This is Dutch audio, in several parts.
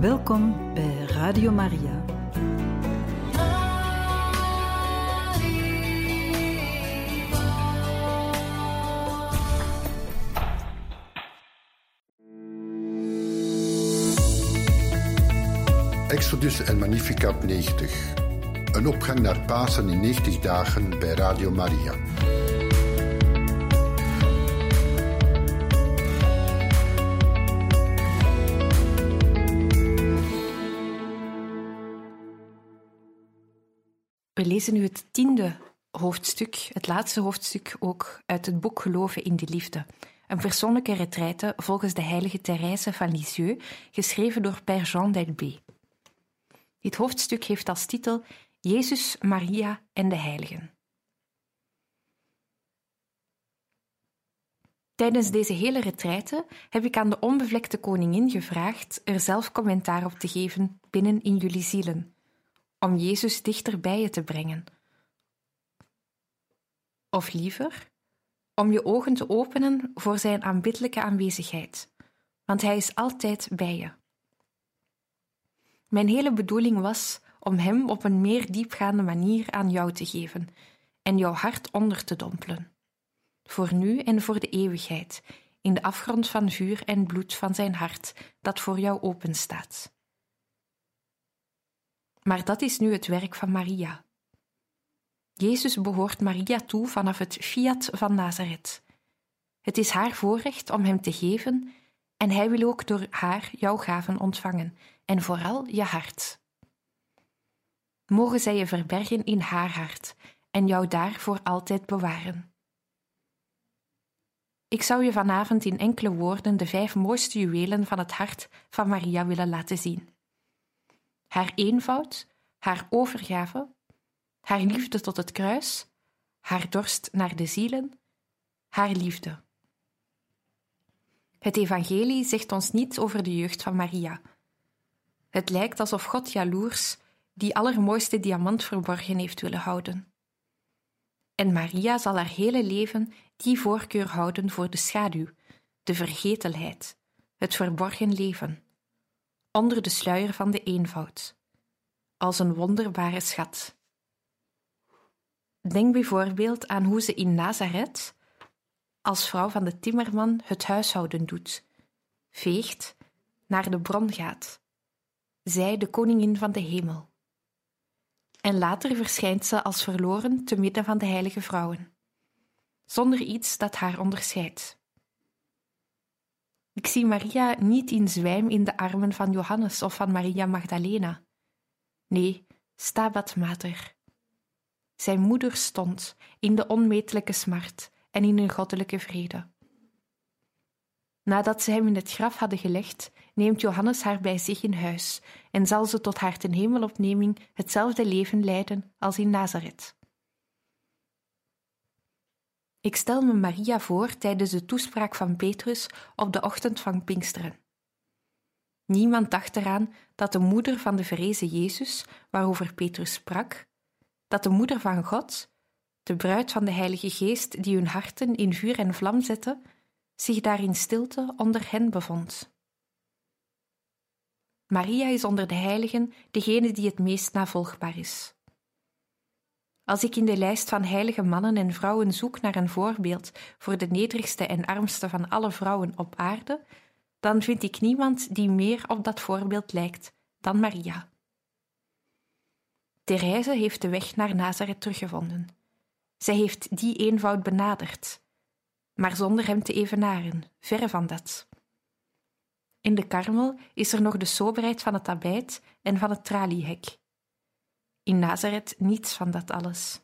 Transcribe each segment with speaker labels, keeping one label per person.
Speaker 1: Welkom bij Radio Maria.
Speaker 2: Exodus en Magnificat 90. Een opgang naar Pasen in 90 dagen bij Radio Maria.
Speaker 3: Lezen nu het tiende hoofdstuk, het laatste hoofdstuk ook uit het boek Geloven in de Liefde. Een persoonlijke retraite volgens de heilige Thérèse van Lisieux, geschreven door Père Jean d'Elbé. Dit hoofdstuk heeft als titel Jezus, Maria en de Heiligen. Tijdens deze hele retraite heb ik aan de onbevlekte koningin gevraagd er zelf commentaar op te geven binnen in jullie zielen, om Jezus dichter bij je te brengen. Of liever, om je ogen te openen voor zijn aanbiddelijke aanwezigheid, want hij is altijd bij je. Mijn hele bedoeling was om hem op een meer diepgaande manier aan jou te geven en jouw hart onder te dompelen. Voor nu en voor de eeuwigheid, in de afgrond van vuur en bloed van zijn hart dat voor jou openstaat. Maar dat is nu het werk van Maria. Jezus behoort Maria toe vanaf het fiat van Nazareth. Het is haar voorrecht om hem te geven en hij wil ook door haar jouw gaven ontvangen en vooral je hart. Mogen zij je verbergen in haar hart en jou daar voor altijd bewaren. Ik zou je vanavond in enkele woorden de vijf mooiste juwelen van het hart van Maria willen laten zien. Haar eenvoud, haar overgave, haar liefde tot het kruis, haar dorst naar de zielen, haar liefde. Het Evangelie zegt ons niets over de jeugd van Maria. Het lijkt alsof God jaloers die allermooiste diamant verborgen heeft willen houden. En Maria zal haar hele leven die voorkeur houden voor de schaduw, de vergetelheid, het verborgen leven, onder de sluier van de eenvoud, als een wonderbare schat. Denk bijvoorbeeld aan hoe ze in Nazareth, als vrouw van de timmerman, het huishouden doet, veegt, naar de bron gaat, zij de koningin van de hemel. En later verschijnt ze als verloren te midden van de heilige vrouwen, zonder iets dat haar onderscheidt. Ik zie Maria niet in zwijm in de armen van Johannes of van Maria Magdalena. Nee, stabat mater. Zijn moeder stond in de onmetelijke smart en in een goddelijke vrede. Nadat ze hem in het graf hadden gelegd, neemt Johannes haar bij zich in huis en zal ze tot haar ten hemelopneming hetzelfde leven leiden als in Nazareth. Ik stel me Maria voor tijdens de toespraak van Petrus op de ochtend van Pinksteren. Niemand dacht eraan dat de moeder van de verrezen Jezus, waarover Petrus sprak, dat de moeder van God, de bruid van de Heilige Geest die hun harten in vuur en vlam zette, zich daar in stilte onder hen bevond. Maria is onder de heiligen degene die het meest navolgbaar is. Als ik in de lijst van heilige mannen en vrouwen zoek naar een voorbeeld voor de nederigste en armste van alle vrouwen op aarde, dan vind ik niemand die meer op dat voorbeeld lijkt dan Maria. Therese heeft de weg naar Nazareth teruggevonden. Zij heeft die eenvoud benaderd, maar zonder hem te evenaren, verre van dat. In de karmel is er nog de soberheid van het tabijt en van het traliehek. In Nazareth niets van dat alles.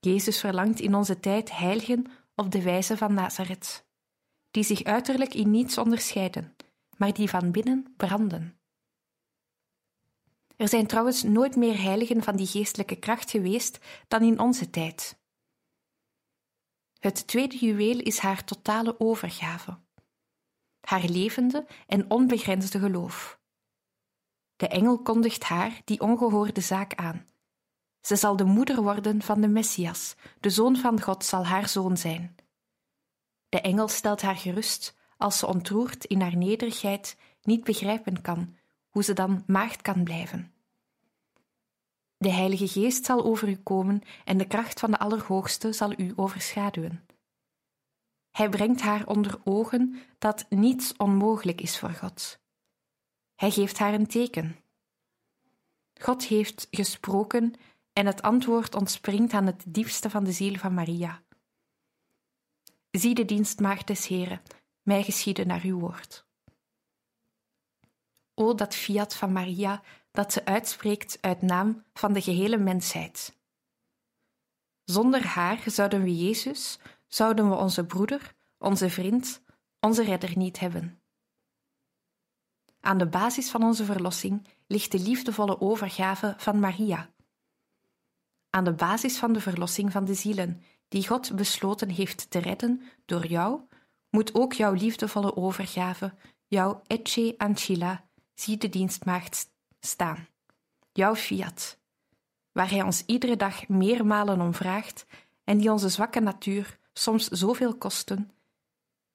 Speaker 3: Jezus verlangt in onze tijd heiligen op de wijze van Nazareth, die zich uiterlijk in niets onderscheiden, maar die van binnen branden. Er zijn trouwens nooit meer heiligen van die geestelijke kracht geweest dan in onze tijd. Het tweede juweel is haar totale overgave, haar levende en onbegrensde geloof. De engel kondigt haar die ongehoorde zaak aan. Ze zal de moeder worden van de Messias, de zoon van God zal haar zoon zijn. De engel stelt haar gerust als ze ontroert in haar nederigheid niet begrijpen kan, hoe ze dan maagd kan blijven. De Heilige Geest zal over u komen en de kracht van de Allerhoogste zal u overschaduwen. Hij brengt haar onder ogen dat niets onmogelijk is voor God. Hij geeft haar een teken. God heeft gesproken en het antwoord ontspringt aan het diepste van de ziel van Maria. Zie de dienstmaagd des Heren, mij geschieden naar uw woord. O dat fiat van Maria dat ze uitspreekt uit naam van de gehele mensheid. Zonder haar zouden we Jezus, zouden we onze broeder, onze vriend, onze redder niet hebben. Aan de basis van onze verlossing ligt de liefdevolle overgave van Maria. Aan de basis van de verlossing van de zielen, die God besloten heeft te redden door jou, moet ook jouw liefdevolle overgave, jouw ecce ancilla, zie de dienstmaagd staan. Jouw fiat, waar Hij ons iedere dag meermalen om vraagt en die onze zwakke natuur soms zoveel kosten,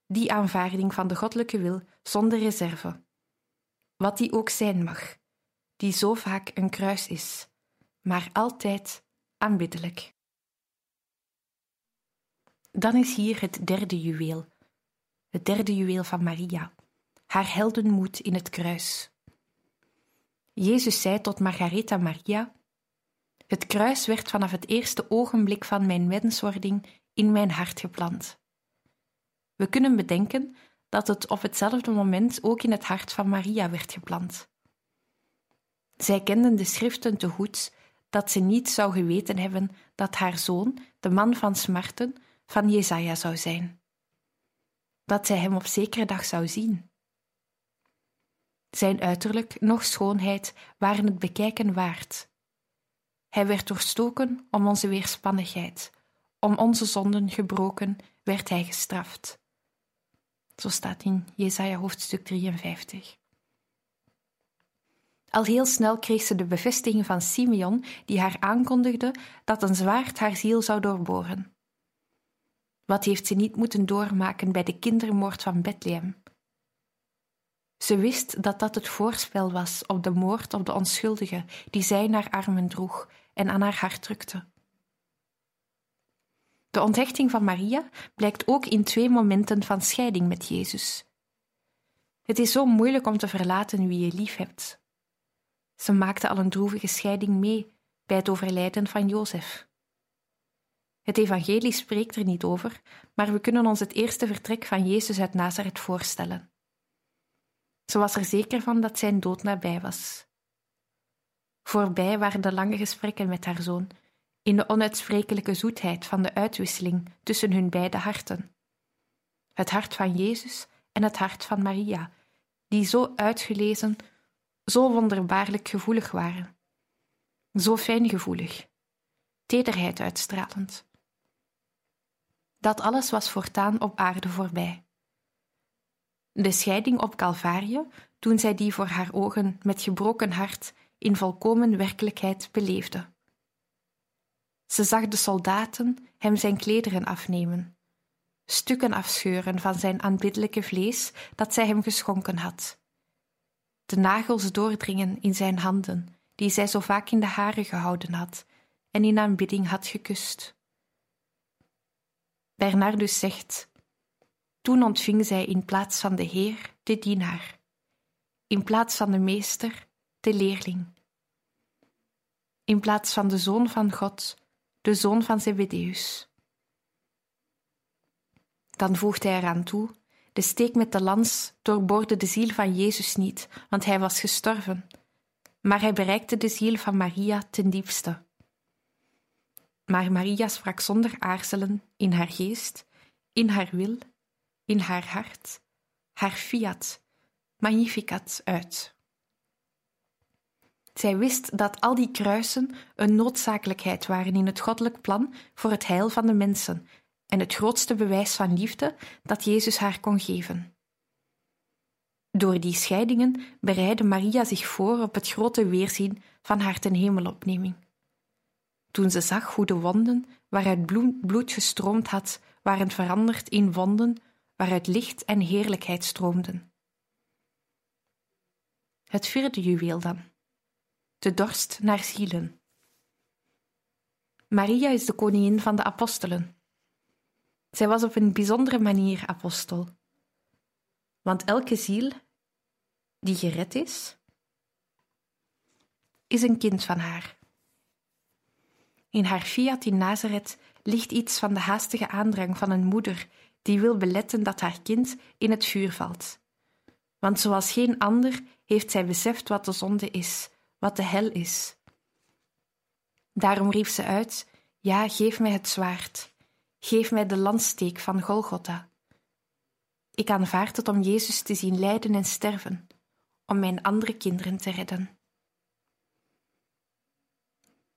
Speaker 3: die aanvaarding van de goddelijke wil zonder reserve, wat die ook zijn mag, die zo vaak een kruis is, maar altijd aanbiddelijk. Dan is hier het derde juweel, het derde juweel van Maria, haar heldenmoed in het kruis. Jezus zei tot Margaretha Maria: Het kruis werd vanaf het eerste ogenblik van mijn menswording in mijn hart geplant. We kunnen bedenken dat het op hetzelfde moment ook in het hart van Maria werd geplant. Zij kenden de schriften te goed dat ze niet zou geweten hebben dat haar zoon, de man van smarten, van Jezaja zou zijn. Dat zij hem op zekere dag zou zien. Zijn uiterlijk noch schoonheid waren het bekijken waard. Hij werd doorstoken om onze weerspannigheid, om onze zonden gebroken werd hij gestraft. Zo staat in Jesaja hoofdstuk 53. Al heel snel kreeg ze de bevestiging van Simeon, die haar aankondigde dat een zwaard haar ziel zou doorboren. Wat heeft ze niet moeten doormaken bij de kindermoord van Bethlehem? Ze wist dat dat het voorspel was op de moord op de onschuldige die zij naar armen droeg en aan haar hart drukte. De onthechting van Maria blijkt ook in twee momenten van scheiding met Jezus. Het is zo moeilijk om te verlaten wie je lief hebt. Ze maakte al een droevige scheiding mee bij het overlijden van Jozef. Het evangelie spreekt er niet over, maar we kunnen ons het eerste vertrek van Jezus uit Nazareth voorstellen. Ze was er zeker van dat zijn dood nabij was. Voorbij waren de lange gesprekken met haar zoon, in de onuitsprekelijke zoetheid van de uitwisseling tussen hun beide harten. Het hart van Jezus en het hart van Maria, die zo uitgelezen, zo wonderbaarlijk gevoelig waren. Zo fijngevoelig, tederheid uitstralend. Dat alles was voortaan op aarde voorbij. De scheiding op Calvarie, toen zij die voor haar ogen met gebroken hart in volkomen werkelijkheid beleefde. Ze zag de soldaten hem zijn klederen afnemen, stukken afscheuren van zijn aanbiddelijke vlees dat zij hem geschonken had, de nagels doordringen in zijn handen, die zij zo vaak in de haren gehouden had en in aanbidding had gekust. Bernardus zegt: Toen ontving zij in plaats van de Heer de dienaar, in plaats van de meester de leerling, in plaats van de zoon van God de zoon van Zebedeus. Dan voegt hij eraan toe: De steek met de lans doorboorde de ziel van Jezus niet, want hij was gestorven, maar hij bereikte de ziel van Maria ten diepste. Maar Maria sprak zonder aarzelen in haar geest, in haar wil, in haar hart, haar fiat, magnificat uit. Zij wist dat al die kruisen een noodzakelijkheid waren in het goddelijk plan voor het heil van de mensen en het grootste bewijs van liefde dat Jezus haar kon geven. Door die scheidingen bereidde Maria zich voor op het grote weerzien van haar ten hemelopneming. Toen ze zag hoe de wonden waaruit bloed gestroomd had, waren veranderd in wonden waaruit licht en heerlijkheid stroomden. Het vierde juweel dan. De dorst naar zielen. Maria is de koningin van de apostelen. Zij was op een bijzondere manier apostel. Want elke ziel die gered is, is een kind van haar. In haar fiat in Nazareth ligt iets van de haastige aandrang van een moeder die wil beletten dat haar kind in het vuur valt. Want zoals geen ander heeft zij beseft wat de zonde is, wat de hel is. Daarom riep ze uit: Ja, geef mij het zwaard, geef mij de landsteek van Golgotha. Ik aanvaard het om Jezus te zien lijden en sterven, om mijn andere kinderen te redden.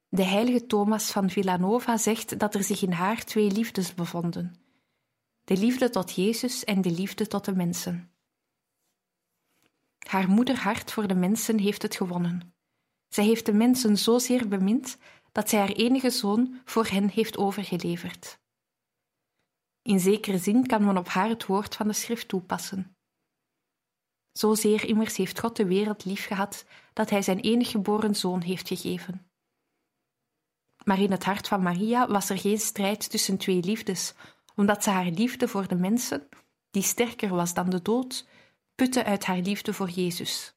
Speaker 3: De heilige Thomas van Villanova zegt dat er zich in haar twee liefdes bevonden: de liefde tot Jezus en de liefde tot de mensen. Haar moederhart voor de mensen heeft het gewonnen. Zij heeft de mensen zozeer bemind dat zij haar enige zoon voor hen heeft overgeleverd. In zekere zin kan men op haar het woord van de schrift toepassen. Zozeer immers heeft God de wereld liefgehad dat hij zijn enige geboren zoon heeft gegeven. Maar in het hart van Maria was er geen strijd tussen twee liefdes, omdat ze haar liefde voor de mensen, die sterker was dan de dood, putte uit haar liefde voor Jezus.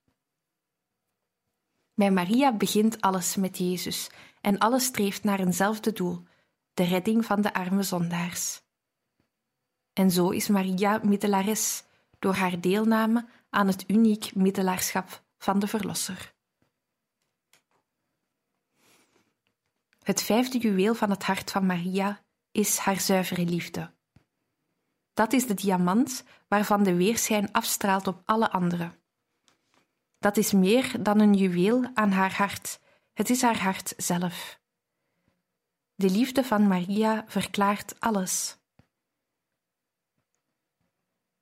Speaker 3: Bij Maria begint alles met Jezus en alles streeft naar eenzelfde doel: de redding van de arme zondaars. En zo is Maria middelares door haar deelname aan het uniek middelaarschap van de Verlosser. Het vijfde juweel van het hart van Maria is haar zuivere liefde. Dat is de diamant waarvan de weerschijn afstraalt op alle anderen. Dat is meer dan een juweel aan haar hart, het is haar hart zelf. De liefde van Maria verklaart alles.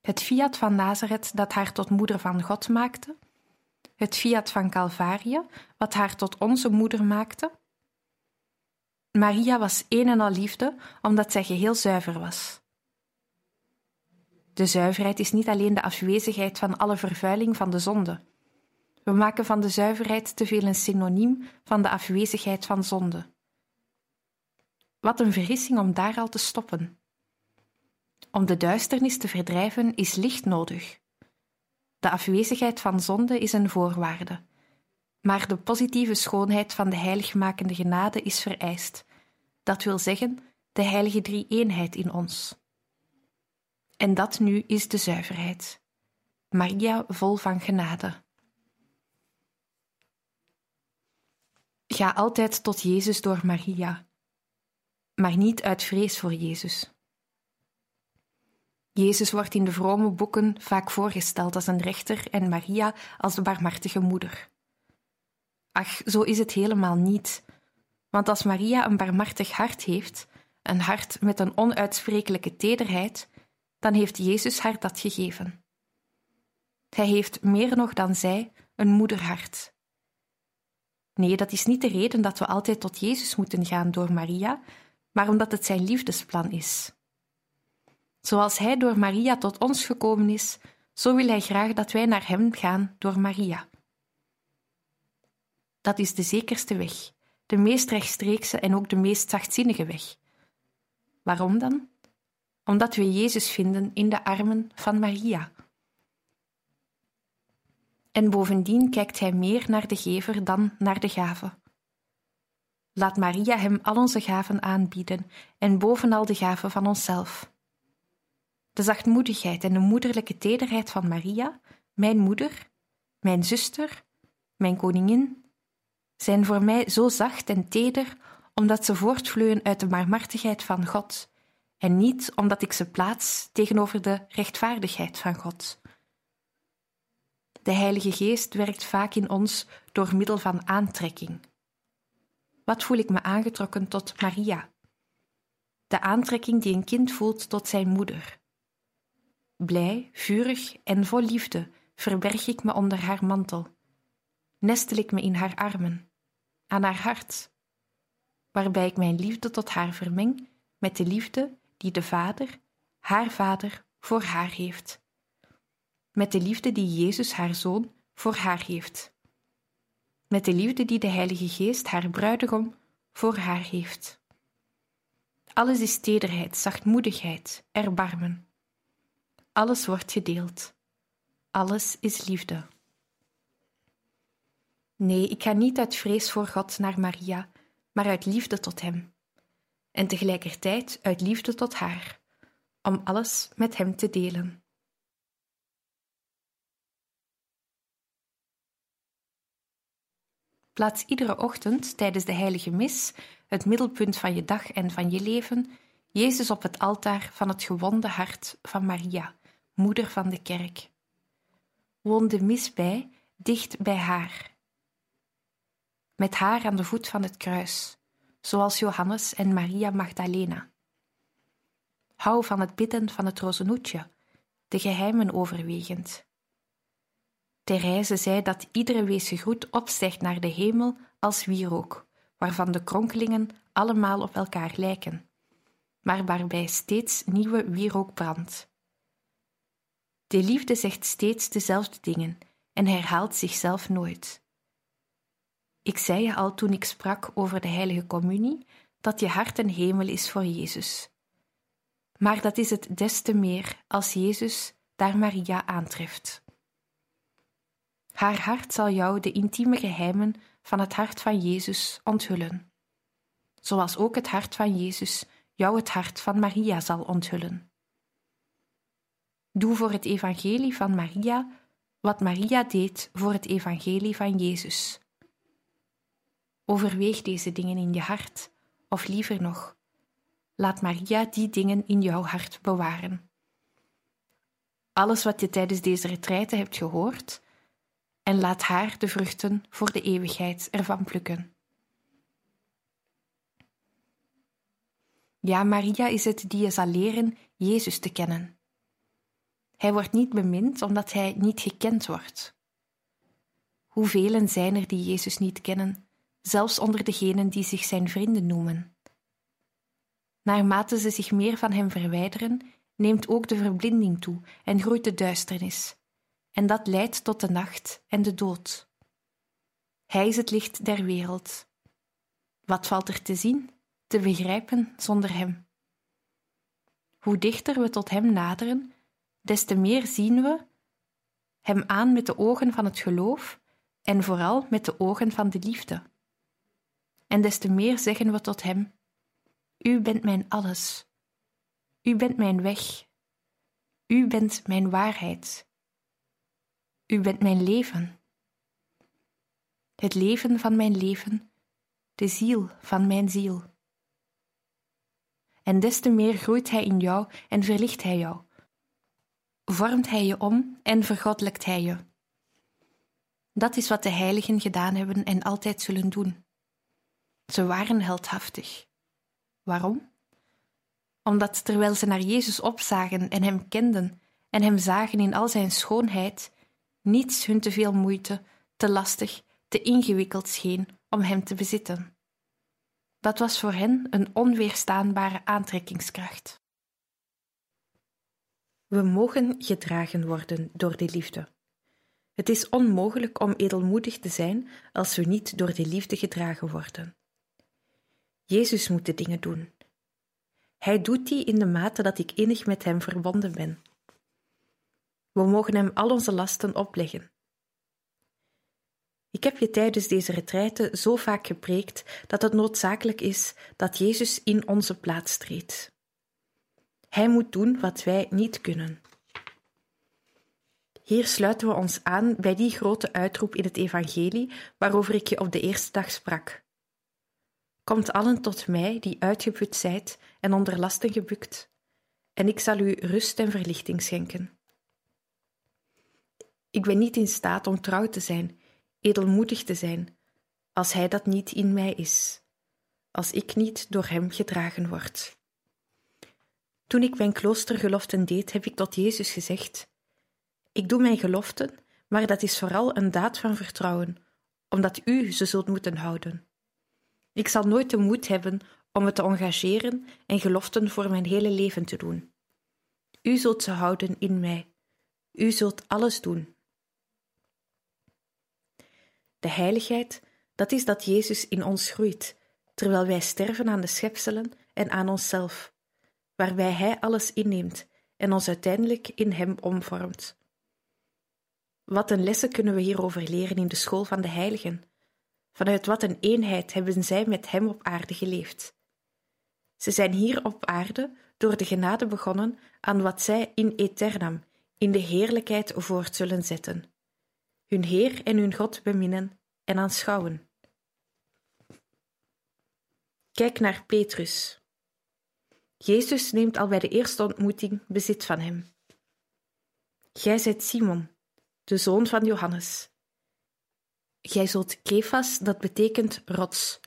Speaker 3: Het fiat van Nazareth dat haar tot moeder van God maakte, het fiat van Calvarie wat haar tot onze moeder maakte. Maria was een en al liefde omdat zij geheel zuiver was. De zuiverheid is niet alleen de afwezigheid van alle vervuiling van de zonde. We maken van de zuiverheid te veel een synoniem van de afwezigheid van zonde. Wat een vergissing om daar al te stoppen. Om de duisternis te verdrijven is licht nodig. De afwezigheid van zonde is een voorwaarde, maar de positieve schoonheid van de heiligmakende genade is vereist. Dat wil zeggen, de heilige drie-eenheid in ons. En dat nu is de zuiverheid. Maria vol van genade. Ga altijd tot Jezus door Maria, maar niet uit vrees voor Jezus. Jezus wordt in de vrome boeken vaak voorgesteld als een rechter en Maria als de barmhartige moeder. Ach, zo is het helemaal niet. Want als Maria een barmhartig hart heeft, een hart met een onuitsprekelijke tederheid, dan heeft Jezus haar dat gegeven. Hij heeft meer nog dan zij een moederhart. Nee, dat is niet de reden dat we altijd tot Jezus moeten gaan door Maria, maar omdat het zijn liefdesplan is. Zoals Hij door Maria tot ons gekomen is, zo wil Hij graag dat wij naar Hem gaan door Maria. Dat is de zekerste weg, de meest rechtstreekse en ook de meest zachtzinnige weg. Waarom dan? omdat we Jezus vinden in de armen van Maria. En bovendien kijkt hij meer naar de gever dan naar de gave. Laat Maria hem al onze gaven aanbieden en bovenal de gaven van onszelf. De zachtmoedigheid en de moederlijke tederheid van Maria, mijn moeder, mijn zuster, mijn koningin, zijn voor mij zo zacht en teder omdat ze voortvloeien uit de barmhartigheid van God en niet omdat ik ze plaats tegenover de rechtvaardigheid van God. De Heilige Geest werkt vaak in ons door middel van aantrekking. Wat voel ik me aangetrokken tot Maria? De aantrekking die een kind voelt tot zijn moeder. Blij, vurig en vol liefde verberg ik me onder haar mantel. Nestel ik me in haar armen, aan haar hart, waarbij ik mijn liefde tot haar vermeng met de liefde die de Vader, haar Vader, voor haar heeft. Met de liefde die Jezus, haar Zoon, voor haar heeft. Met de liefde die de Heilige Geest haar bruidegom voor haar heeft. Alles is tederheid, zachtmoedigheid, erbarmen. Alles wordt gedeeld. Alles is liefde. Nee, ik ga niet uit vrees voor God naar Maria, maar uit liefde tot Hem. En tegelijkertijd uit liefde tot haar, om alles met Hem te delen. Plaats iedere ochtend tijdens de heilige mis, het middelpunt van je dag en van je leven, Jezus op het altaar van het gewonde hart van Maria, moeder van de kerk. Woon de mis bij, dicht bij haar. Met haar aan de voet van het kruis, zoals Johannes en Maria Magdalena. Hou van het bidden van het rozenhoedje, de geheimen overwegend. Therese zei dat iedere wezen groet opstijgt naar de hemel als wierook, waarvan de kronkelingen allemaal op elkaar lijken, maar waarbij steeds nieuwe wierook brandt. De liefde zegt steeds dezelfde dingen en herhaalt zichzelf nooit. Ik zei je al toen ik sprak over de heilige communie dat je hart een hemel is voor Jezus. Maar dat is het des te meer als Jezus daar Maria aantreft. Haar hart zal jou de intieme geheimen van het hart van Jezus onthullen, zoals ook het hart van Jezus jou het hart van Maria zal onthullen. Doe voor het evangelie van Maria wat Maria deed voor het evangelie van Jezus. Overweeg deze dingen in je hart, of liever nog, laat Maria die dingen in jouw hart bewaren. Alles wat je tijdens deze retraite hebt gehoord, en laat haar de vruchten voor de eeuwigheid ervan plukken. Ja, Maria is het die je zal leren Jezus te kennen. Hij wordt niet bemind omdat hij niet gekend wordt. Hoeveel zijn er die Jezus niet kennen, zelfs onder degenen die zich zijn vrienden noemen? Naarmate ze zich meer van hem verwijderen, neemt ook de verblinding toe en groeit de duisternis, en dat leidt tot de nacht en de dood. Hij is het licht der wereld. Wat valt er te zien, te begrijpen zonder hem? Hoe dichter we tot hem naderen, des te meer zien we hem aan met de ogen van het geloof en vooral met de ogen van de liefde. En des te meer zeggen we tot hem: U bent mijn alles. U bent mijn weg. U bent mijn waarheid. U bent mijn leven. Het leven van mijn leven, de ziel van mijn ziel. En des te meer groeit Hij in jou en verlicht Hij jou. Vormt Hij je om en vergoddelijkt Hij je. Dat is wat de heiligen gedaan hebben en altijd zullen doen. Ze waren heldhaftig. Waarom? Omdat terwijl ze naar Jezus opzagen en Hem kenden en Hem zagen in al Zijn schoonheid, niets hun te veel moeite, te lastig, te ingewikkeld scheen om hem te bezitten. Dat was voor hen een onweerstaanbare aantrekkingskracht. We mogen gedragen worden door de liefde. Het is onmogelijk om edelmoedig te zijn als we niet door de liefde gedragen worden. Jezus moet de dingen doen. Hij doet die in de mate dat ik innig met hem verbonden ben. We mogen hem al onze lasten opleggen. Ik heb je tijdens deze retraite zo vaak gepreekt dat het noodzakelijk is dat Jezus in onze plaats treedt. Hij moet doen wat wij niet kunnen. Hier sluiten we ons aan bij die grote uitroep in het Evangelie waarover ik je op de eerste dag sprak. Komt allen tot mij die uitgeput zijt en onder lasten gebukt, en ik zal u rust en verlichting schenken. Ik ben niet in staat om trouw te zijn, edelmoedig te zijn, als Hij dat niet in mij is, als ik niet door Hem gedragen word. Toen ik mijn kloostergeloften deed, heb ik tot Jezus gezegd: Ik doe mijn geloften, maar dat is vooral een daad van vertrouwen, omdat U ze zult moeten houden. Ik zal nooit de moed hebben om me te engageren en geloften voor mijn hele leven te doen. U zult ze houden in mij. U zult alles doen. De heiligheid, dat is dat Jezus in ons groeit, terwijl wij sterven aan de schepselen en aan onszelf, waarbij Hij alles inneemt en ons uiteindelijk in Hem omvormt. Wat een lessen kunnen we hierover leren in de school van de heiligen? Vanuit wat een eenheid hebben zij met Hem op aarde geleefd? Ze zijn hier op aarde door de genade begonnen aan wat zij in eternam, in de heerlijkheid voort zullen zetten. Hun Heer en hun God beminnen en aanschouwen. Kijk naar Petrus. Jezus neemt al bij de eerste ontmoeting bezit van hem. Gij zijt Simon, de zoon van Johannes. Gij zult Kefas, dat betekent rots,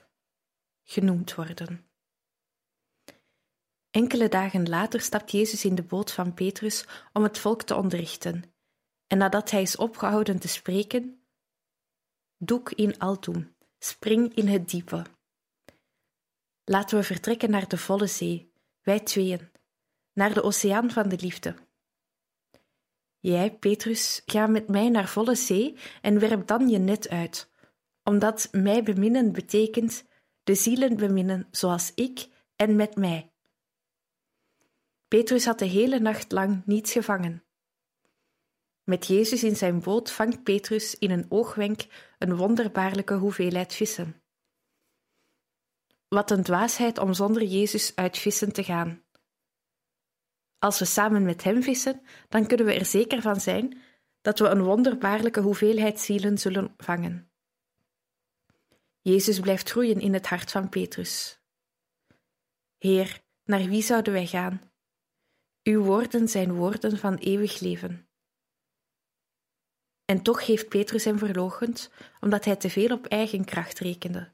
Speaker 3: genoemd worden. Enkele dagen later stapt Jezus in de boot van Petrus om het volk te onderrichten, en nadat hij is opgehouden te spreken, doek in altoem, spring in het diepe. Laten we vertrekken naar de volle zee, wij tweeën, naar de oceaan van de liefde. Jij, Petrus, ga met mij naar volle zee en werp dan je net uit, omdat mij beminnen betekent de zielen beminnen zoals ik en met mij. Petrus had de hele nacht lang niets gevangen. Met Jezus in zijn boot vangt Petrus in een oogwenk een wonderbaarlijke hoeveelheid vissen. Wat een dwaasheid om zonder Jezus uit vissen te gaan. Als we samen met Hem vissen, dan kunnen we er zeker van zijn dat we een wonderbaarlijke hoeveelheid zielen zullen vangen. Jezus blijft groeien in het hart van Petrus. Heer, naar wie zouden wij gaan? Uw woorden zijn woorden van eeuwig leven. En toch heeft Petrus hem verloochend, omdat hij te veel op eigen kracht rekende.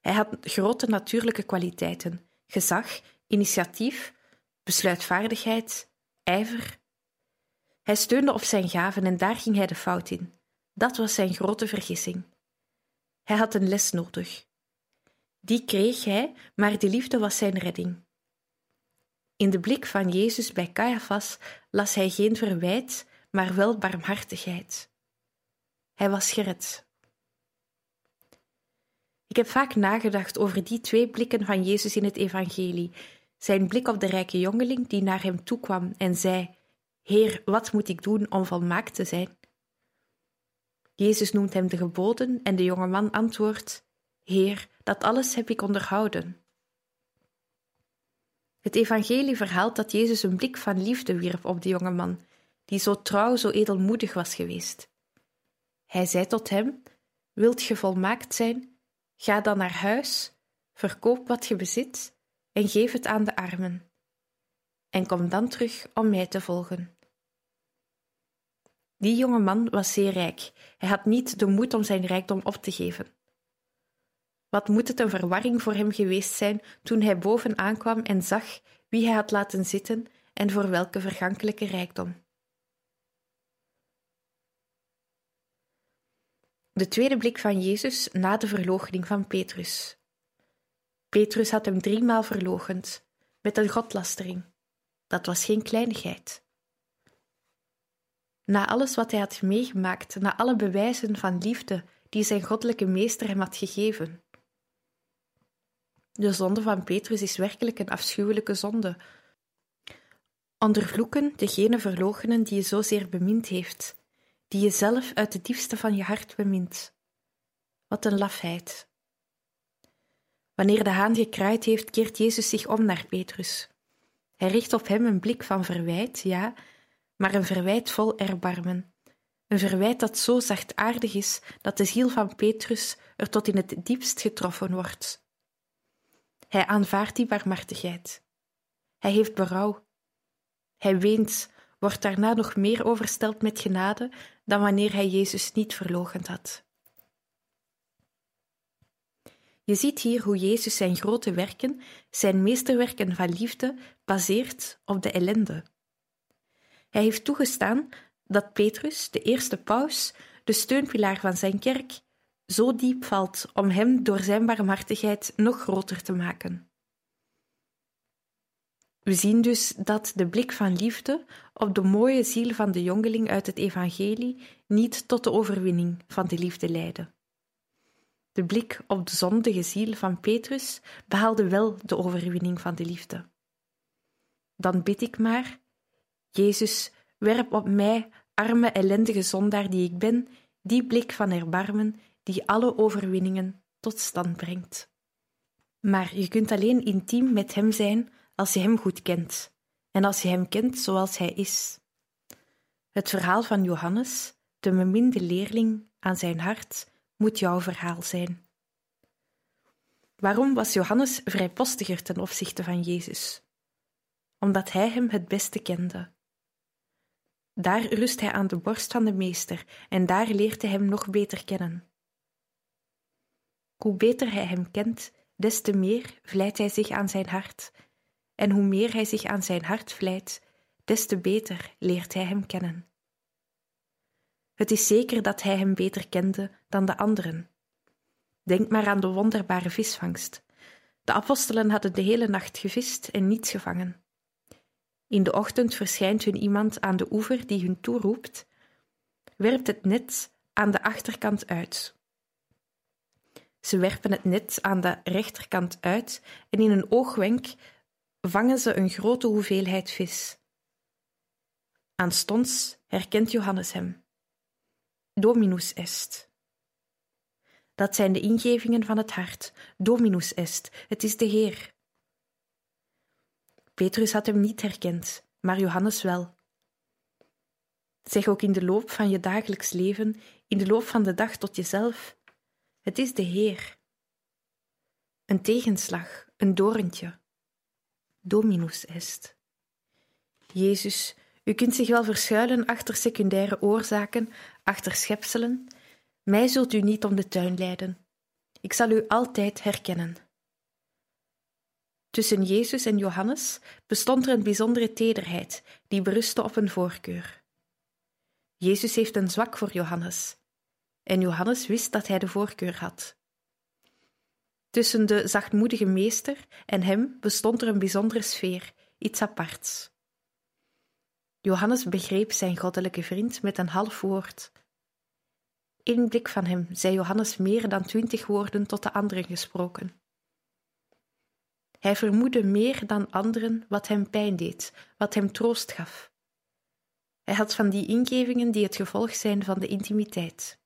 Speaker 3: Hij had grote natuurlijke kwaliteiten: gezag, initiatief, besluitvaardigheid, ijver. Hij steunde op zijn gaven en daar ging hij de fout in. Dat was zijn grote vergissing. Hij had een les nodig. Die kreeg hij, maar de liefde was zijn redding. In de blik van Jezus bij Caiaphas las hij geen verwijt, maar wel barmhartigheid. Hij was gered. Ik heb vaak nagedacht over die twee blikken van Jezus in het Evangelie. Zijn blik op de rijke jongeling die naar hem toekwam en zei: Heer, wat moet ik doen om volmaakt te zijn? Jezus noemt hem de geboden en de jonge man antwoordt: Heer, dat alles heb ik onderhouden. Het evangelie verhaalt dat Jezus een blik van liefde wierp op de jonge man, die zo trouw, zo edelmoedig was geweest. Hij zei tot hem: Wilt ge volmaakt zijn? Ga dan naar huis, verkoop wat je bezit en geef het aan de armen. En kom dan terug om mij te volgen. Die jonge man was zeer rijk. Hij had niet de moed om zijn rijkdom op te geven. Wat moet het een verwarring voor hem geweest zijn toen hij boven aankwam en zag wie hij had laten zitten en voor welke vergankelijke rijkdom. De tweede blik van Jezus na de verloochening van Petrus. Petrus had hem driemaal verloochend, met een godlastering. Dat was geen kleinigheid. Na alles wat hij had meegemaakt, na alle bewijzen van liefde die zijn goddelijke meester hem had gegeven, de zonde van Petrus is werkelijk een afschuwelijke zonde. Ondervloeken degene verloochenen die je zozeer bemind heeft, die je zelf uit het diepste van je hart bemint. Wat een lafheid. Wanneer de haan gekraaid heeft, keert Jezus zich om naar Petrus. Hij richt op hem een blik van verwijt, ja, maar een verwijt vol erbarmen. Een verwijt dat zo zachtaardig is dat de ziel van Petrus er tot in het diepst getroffen wordt. Hij aanvaardt die barmhartigheid. Hij heeft berouw. Hij weent, wordt daarna nog meer oversteld met genade dan wanneer hij Jezus niet verloochend had. Je ziet hier hoe Jezus zijn grote werken, zijn meesterwerken van liefde, baseert op de ellende. Hij heeft toegestaan dat Petrus, de eerste paus, de steunpilaar van zijn kerk, zo diep valt om hem door zijn barmhartigheid nog groter te maken. We zien dus dat de blik van liefde op de mooie ziel van de jongeling uit het evangelie niet tot de overwinning van de liefde leidde. De blik op de zondige ziel van Petrus behaalde wel de overwinning van de liefde. Dan bid ik maar, Jezus, werp op mij, arme ellendige zondaar die ik ben, die blik van erbarmen die alle overwinningen tot stand brengt. Maar je kunt alleen intiem met Hem zijn als je Hem goed kent en als je Hem kent zoals Hij is. Het verhaal van Johannes, de beminde leerling aan zijn hart, moet jouw verhaal zijn. Waarom was Johannes vrijpostiger ten opzichte van Jezus? Omdat hij hem het beste kende. Daar rust hij aan de borst van de Meester en daar leert hij hem nog beter kennen. Hoe beter hij hem kent, des te meer vlijt hij zich aan zijn hart, en hoe meer hij zich aan zijn hart vlijt, des te beter leert hij hem kennen. Het is zeker dat hij hem beter kende dan de anderen. Denk maar aan de wonderbare visvangst. De apostelen hadden de hele nacht gevist en niets gevangen. In de ochtend verschijnt hun iemand aan de oever die hun toeroept: werpt het net aan de achterkant uit. Ze werpen het net aan de rechterkant uit en in een oogwenk vangen ze een grote hoeveelheid vis. Aanstonds herkent Johannes hem. Dominus est. Dat zijn de ingevingen van het hart. Dominus est, het is de Heer. Petrus had hem niet herkend, maar Johannes wel. Zeg ook in de loop van je dagelijks leven, in de loop van de dag tot jezelf: Het is de Heer. Een tegenslag, een dorentje. Dominus est. Jezus, u kunt zich wel verschuilen achter secundaire oorzaken, achter schepselen. Mij zult u niet om de tuin leiden. Ik zal u altijd herkennen. Tussen Jezus en Johannes bestond er een bijzondere tederheid die berustte op een voorkeur. Jezus heeft een zwak voor Johannes, en Johannes wist dat hij de voorkeur had. Tussen de zachtmoedige meester en hem bestond er een bijzondere sfeer, iets aparts. Johannes begreep zijn goddelijke vriend met een half woord. In blik van hem zei Johannes meer dan twintig woorden tot de anderen gesproken. Hij vermoedde meer dan anderen wat hem pijn deed, wat hem troost gaf. Hij had van die ingevingen die het gevolg zijn van de intimiteit.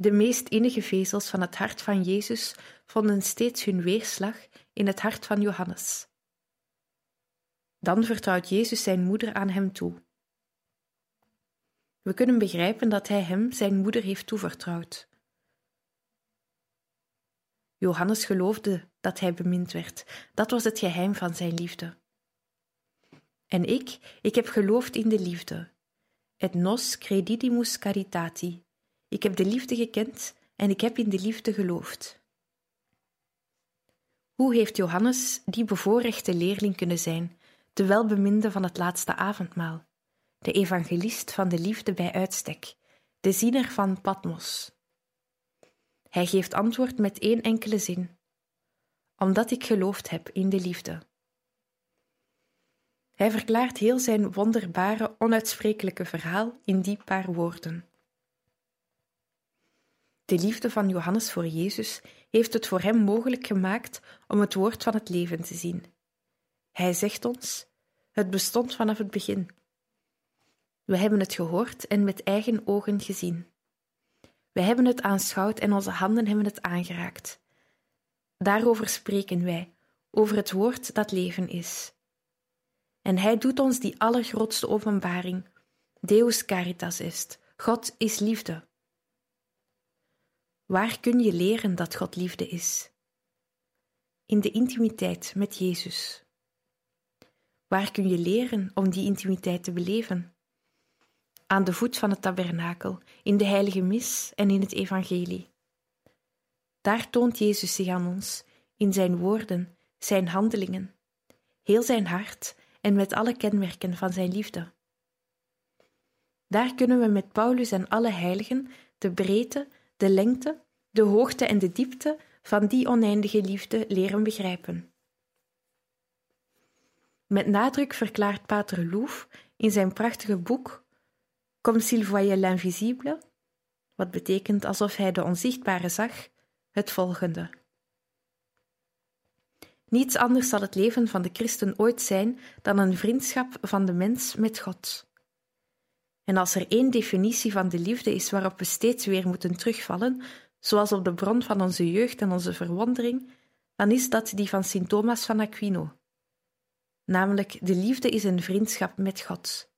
Speaker 3: De meest innige vezels van het hart van Jezus vonden steeds hun weerslag in het hart van Johannes. Dan vertrouwt Jezus zijn moeder aan hem toe. We kunnen begrijpen dat hij hem zijn moeder heeft toevertrouwd. Johannes geloofde dat hij bemind werd. Dat was het geheim van zijn liefde. En ik, ik heb geloofd in de liefde. Et nos credidimus caritati. Ik heb de liefde gekend en ik heb in de liefde geloofd. Hoe heeft Johannes die bevoorrechte leerling kunnen zijn, de welbeminde van het laatste avondmaal, de evangelist van de liefde bij uitstek, de ziener van Patmos? Hij geeft antwoord met één enkele zin: Omdat ik geloofd heb in de liefde. Hij verklaart heel zijn wonderbare, onuitsprekelijke verhaal in die paar woorden. De liefde van Johannes voor Jezus heeft het voor hem mogelijk gemaakt om het woord van het leven te zien. Hij zegt ons: Het bestond vanaf het begin. We hebben het gehoord en met eigen ogen gezien. We hebben het aanschouwd en onze handen hebben het aangeraakt. Daarover spreken wij, over het woord dat leven is. En hij doet ons die allergrootste openbaring. Deus caritas est. God is liefde. Waar kun je leren dat God liefde is? In de intimiteit met Jezus. Waar kun je leren om die intimiteit te beleven? Aan de voet van het tabernakel, in de heilige mis en in het evangelie. Daar toont Jezus zich aan ons, in zijn woorden, zijn handelingen, heel zijn hart en met alle kenmerken van zijn liefde. Daar kunnen we met Paulus en alle heiligen de breedte, de lengte, de hoogte en de diepte van die oneindige liefde leren begrijpen. Met nadruk verklaart Pater Louf in zijn prachtige boek Comme s'il voyait l'invisible, wat betekent alsof hij de onzichtbare zag, het volgende. Niets anders zal het leven van de christen ooit zijn dan een vriendschap van de mens met God. En als er één definitie van de liefde is waarop we steeds weer moeten terugvallen, zoals op de bron van onze jeugd en onze verwondering, dan is dat die van Sint Thomas van Aquino. Namelijk, de liefde is een vriendschap met God.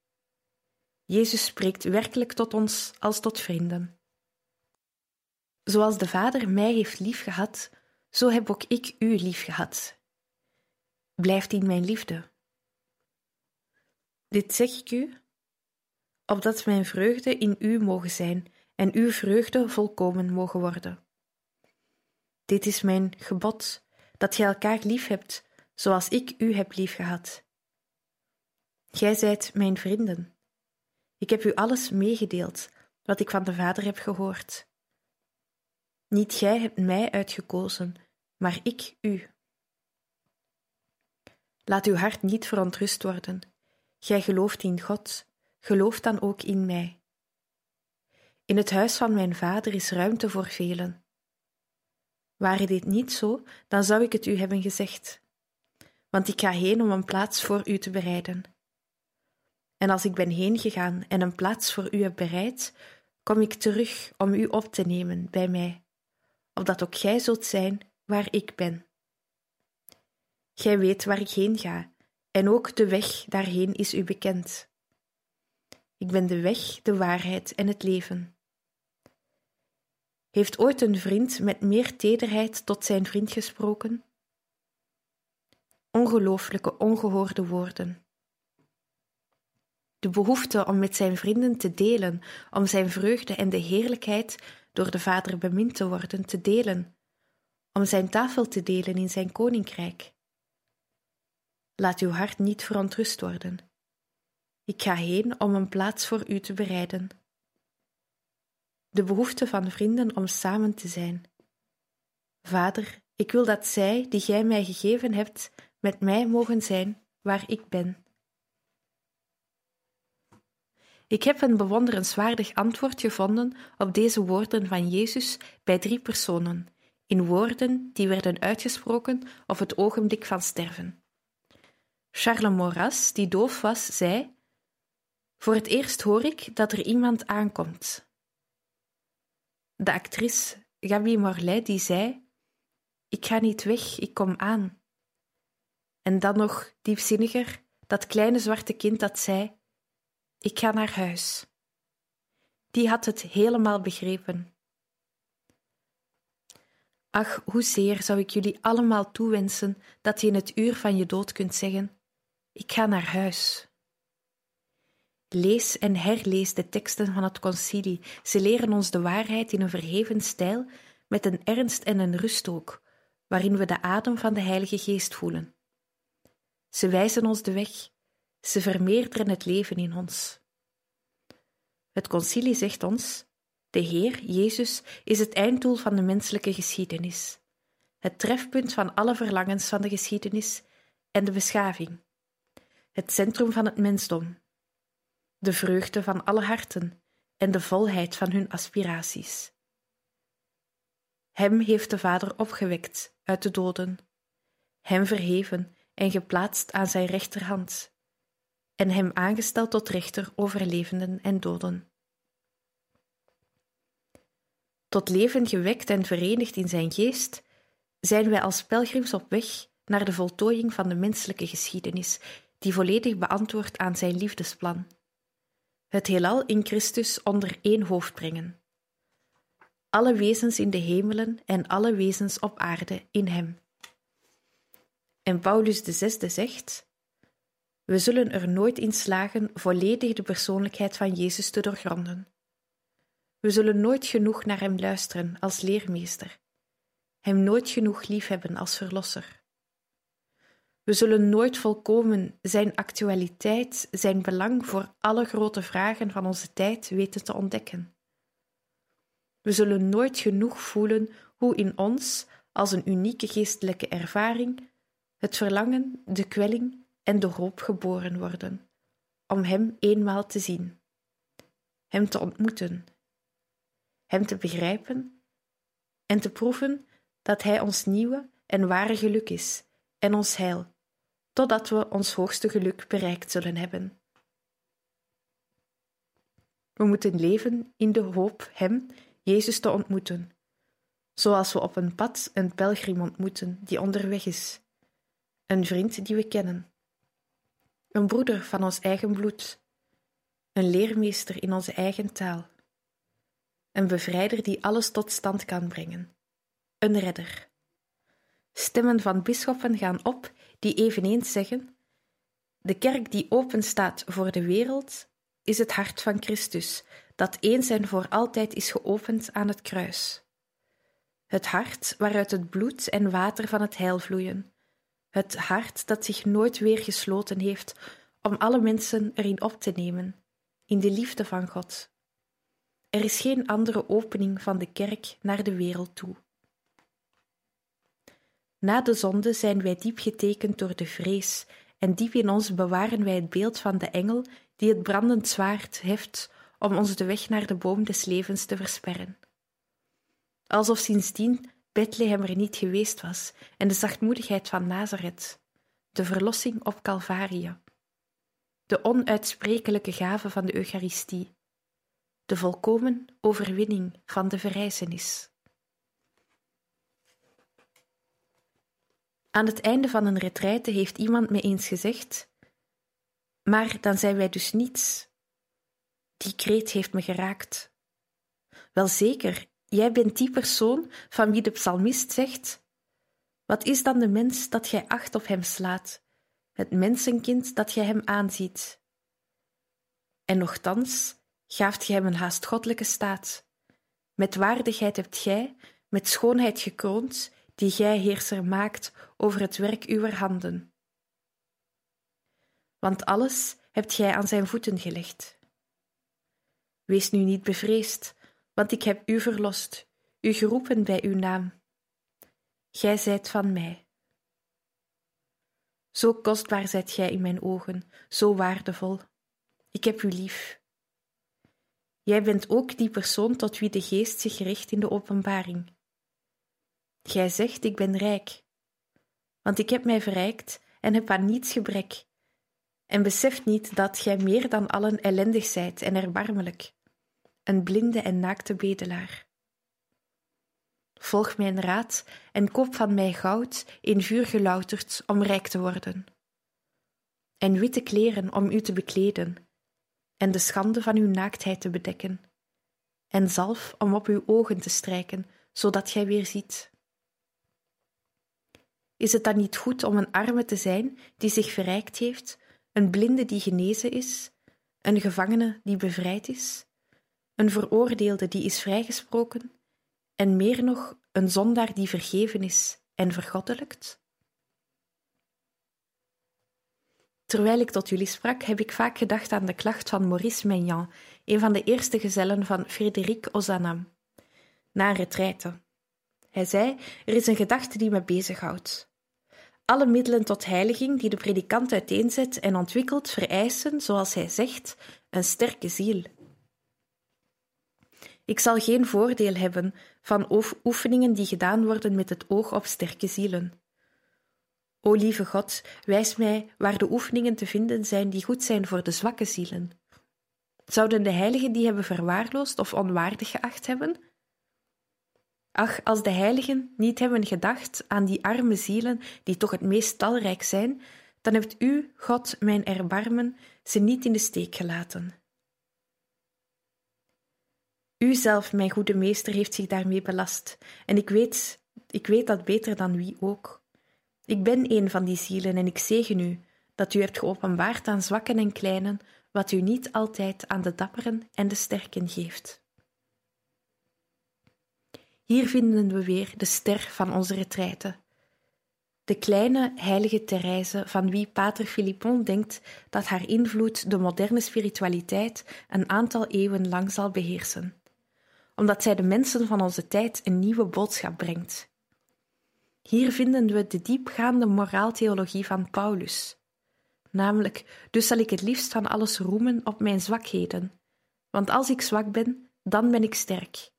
Speaker 3: Jezus spreekt werkelijk tot ons als tot vrienden. Zoals de Vader mij heeft liefgehad, zo heb ook ik u liefgehad. Blijft in mijn liefde. Dit zeg ik u, opdat mijn vreugde in u mogen zijn en uw vreugde volkomen mogen worden. Dit is mijn gebod, dat gij elkaar lief hebt, zoals ik u heb liefgehad. Gij zijt mijn vrienden. Ik heb u alles meegedeeld, wat ik van de Vader heb gehoord. Niet gij hebt mij uitgekozen, maar ik u. Laat uw hart niet verontrust worden. Gij gelooft in God, geloof dan ook in mij. In het huis van mijn vader is ruimte voor velen. Ware dit niet zo, dan zou ik het u hebben gezegd. Want ik ga heen om een plaats voor u te bereiden. En als ik ben heen gegaan en een plaats voor u heb bereid, kom ik terug om u op te nemen bij mij, opdat ook gij zult zijn waar ik ben. Gij weet waar ik heen ga, en ook de weg daarheen is u bekend. Ik ben de weg, de waarheid en het leven. Heeft ooit een vriend met meer tederheid tot zijn vriend gesproken? Ongelooflijke, ongehoorde woorden. De behoefte om met zijn vrienden te delen, om zijn vreugde en de heerlijkheid door de Vader bemind te worden, te delen, om zijn tafel te delen in zijn koninkrijk. Laat uw hart niet verontrust worden. Ik ga heen om een plaats voor u te bereiden. De behoefte van vrienden om samen te zijn. Vader, ik wil dat zij, die gij mij gegeven hebt, met mij mogen zijn waar ik ben. Ik heb een bewonderenswaardig antwoord gevonden op deze woorden van Jezus bij drie personen, in woorden die werden uitgesproken op het ogenblik van sterven. Charles Maurras, die doof was, zei: Voor het eerst hoor ik dat er iemand aankomt. De actrice Gabi Morlet, die zei: Ik ga niet weg, ik kom aan. En dan nog diepzinniger, dat kleine zwarte kind dat zei: Ik ga naar huis. Die had het helemaal begrepen. Ach, hoezeer zou ik jullie allemaal toewensen dat je in het uur van je dood kunt zeggen: ik ga naar huis. Lees en herlees de teksten van het concilie. Ze leren ons de waarheid in een verheven stijl, met een ernst en een rust ook, waarin we de adem van de Heilige Geest voelen. Ze wijzen ons de weg, ze vermeerderen het leven in ons. Het concilie zegt ons: de Heer, Jezus, is het einddoel van de menselijke geschiedenis, het trefpunt van alle verlangens van de geschiedenis en de beschaving het centrum van het mensdom, de vreugde van alle harten en de volheid van hun aspiraties. Hem heeft de Vader opgewekt uit de doden, hem verheven en geplaatst aan zijn rechterhand, en hem aangesteld tot rechter over levenden en doden. Tot leven gewekt en verenigd in zijn geest, zijn wij als pelgrims op weg naar de voltooiing van de menselijke geschiedenis die volledig beantwoordt aan zijn liefdesplan. Het heelal in Christus onder één hoofd brengen. Alle wezens in de hemelen en alle wezens op aarde in hem. En Paulus zesde zegt: We zullen er nooit in slagen volledig de persoonlijkheid van Jezus te doorgronden. We zullen nooit genoeg naar hem luisteren als leermeester, hem nooit genoeg liefhebben als verlosser. We zullen nooit volkomen zijn actualiteit, zijn belang voor alle grote vragen van onze tijd weten te ontdekken. We zullen nooit genoeg voelen hoe in ons, als een unieke geestelijke ervaring, het verlangen, de kwelling en de hoop geboren worden, om Hem eenmaal te zien, Hem te ontmoeten. Hem te begrijpen en te proeven dat Hij ons nieuwe en ware geluk is en ons heil, totdat we ons hoogste geluk bereikt zullen hebben. We moeten leven in de hoop Hem, Jezus, te ontmoeten, zoals we op een pad een pelgrim ontmoeten die onderweg is, een vriend die we kennen, een broeder van ons eigen bloed, een leermeester in onze eigen taal, een bevrijder die alles tot stand kan brengen, een redder. Stemmen van bisschoppen gaan op die eveneens zeggen: De kerk die open staat voor de wereld is het hart van Christus, dat eens en voor altijd is geopend aan het kruis. Het hart waaruit het bloed en water van het heil vloeien. Het hart dat zich nooit weer gesloten heeft om alle mensen erin op te nemen, in de liefde van God. Er is geen andere opening van de kerk naar de wereld toe. Na de zonde zijn wij diep getekend door de vrees, en diep in ons bewaren wij het beeld van de engel die het brandend zwaard heft om ons de weg naar de boom des levens te versperren. Alsof sindsdien Bethlehem er niet geweest was en de zachtmoedigheid van Nazareth, de verlossing op Calvarië, de onuitsprekelijke gave van de Eucharistie, de volkomen overwinning van de verrijzenis. Aan het einde van een retraite heeft iemand me eens gezegd: Maar dan zijn wij dus niets. Die kreet heeft me geraakt. Wel zeker, jij bent die persoon van wie de psalmist zegt: Wat is dan de mens dat gij acht op hem slaat, het mensenkind dat gij hem aanziet? En nochtans gaaft gij hem een haast goddelijke staat. Met waardigheid hebt gij, met schoonheid gekroond, die gij heerser maakt over het werk uwer handen. Want alles hebt gij aan zijn voeten gelegd. Wees nu niet bevreesd, want ik heb u verlost, u geroepen bij uw naam. Gij zijt van mij. Zo kostbaar zijt gij in mijn ogen, zo waardevol. Ik heb u lief. Jij bent ook die persoon tot wie de geest zich richt in de openbaring. Gij zegt: Ik ben rijk, want ik heb mij verrijkt en heb aan niets gebrek, en beseft niet dat gij meer dan allen ellendig zijt en erbarmelijk, een blinde en naakte bedelaar. Volg mijn raad en koop van mij goud in vuur gelouterd om rijk te worden, en witte kleren om u te bekleden, en de schande van uw naaktheid te bedekken, en zalf om op uw ogen te strijken, zodat gij weer ziet. Is het dan niet goed om een arme te zijn die zich verrijkt heeft, een blinde die genezen is, een gevangene die bevrijd is, een veroordeelde die is vrijgesproken, en meer nog een zondaar die vergeven is en vergoddelijkt? Terwijl ik tot jullie sprak, heb ik vaak gedacht aan de klacht van Maurice Maignan, een van de eerste gezellen van Frédéric Ozanam, na een retraite. Hij zei: Er is een gedachte die me bezighoudt. Alle middelen tot heiliging die de predikant uiteenzet en ontwikkelt, vereisen, zoals hij zegt, een sterke ziel. Ik zal geen voordeel hebben van oefeningen die gedaan worden met het oog op sterke zielen. O lieve God, wijs mij waar de oefeningen te vinden zijn die goed zijn voor de zwakke zielen. Zouden de heiligen die hebben verwaarloosd of onwaardig geacht hebben? Ach, als de heiligen niet hebben gedacht aan die arme zielen die toch het meest talrijk zijn, dan hebt u, God, mijn erbarmen, ze niet in de steek gelaten. U zelf, mijn goede meester, heeft zich daarmee belast, en ik weet, ik weet dat beter dan wie ook. Ik ben een van die zielen en ik zegen u, dat u hebt geopenbaard aan zwakken en kleinen, wat u niet altijd aan de dapperen en de sterken geeft. Hier vinden we weer de ster van onze retraite. De kleine heilige Therese, van wie Pater Philippon denkt dat haar invloed de moderne spiritualiteit een aantal eeuwen lang zal beheersen, omdat zij de mensen van onze tijd een nieuwe boodschap brengt. Hier vinden we de diepgaande moraaltheologie van Paulus, namelijk: Dus zal ik het liefst van alles roemen op mijn zwakheden, want als ik zwak ben, dan ben ik sterk.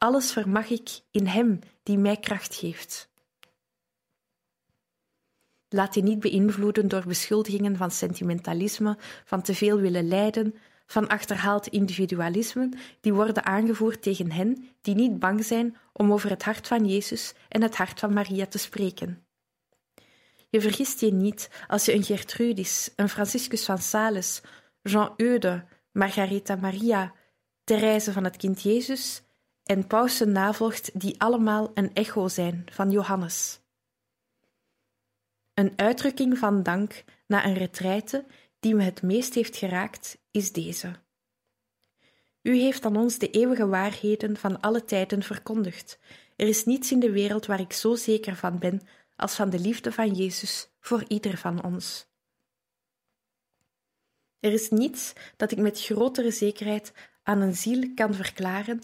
Speaker 3: Alles vermag ik in Hem die mij kracht geeft. Laat je niet beïnvloeden door beschuldigingen van sentimentalisme, van te veel willen lijden, van achterhaald individualisme, die worden aangevoerd tegen hen die niet bang zijn om over het hart van Jezus en het hart van Maria te spreken. Je vergist je niet als je een Gertrudis, een Franciscus van Sales, Jean Eude, Margaretha Maria, Therese van het Kind Jezus en pausen navolgt die allemaal een echo zijn van Johannes. Een uitdrukking van dank na een retraite die me het meest heeft geraakt, is deze. U heeft aan ons de eeuwige waarheden van alle tijden verkondigd. Er is niets in de wereld waar ik zo zeker van ben als van de liefde van Jezus voor ieder van ons. Er is niets dat ik met grotere zekerheid aan een ziel kan verklaren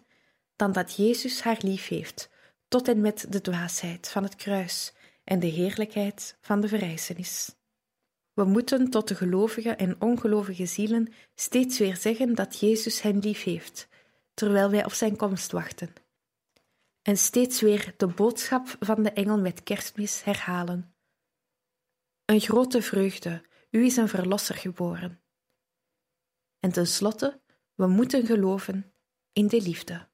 Speaker 3: dan dat Jezus haar lief heeft, tot en met de dwaasheid van het kruis en de heerlijkheid van de verrijzenis. We moeten tot de gelovige en ongelovige zielen steeds weer zeggen dat Jezus hen lief heeft, terwijl wij op zijn komst wachten. En steeds weer de boodschap van de engel met kerstmis herhalen. Een grote vreugde, u is een verlosser geboren. En tenslotte, we moeten geloven in de liefde.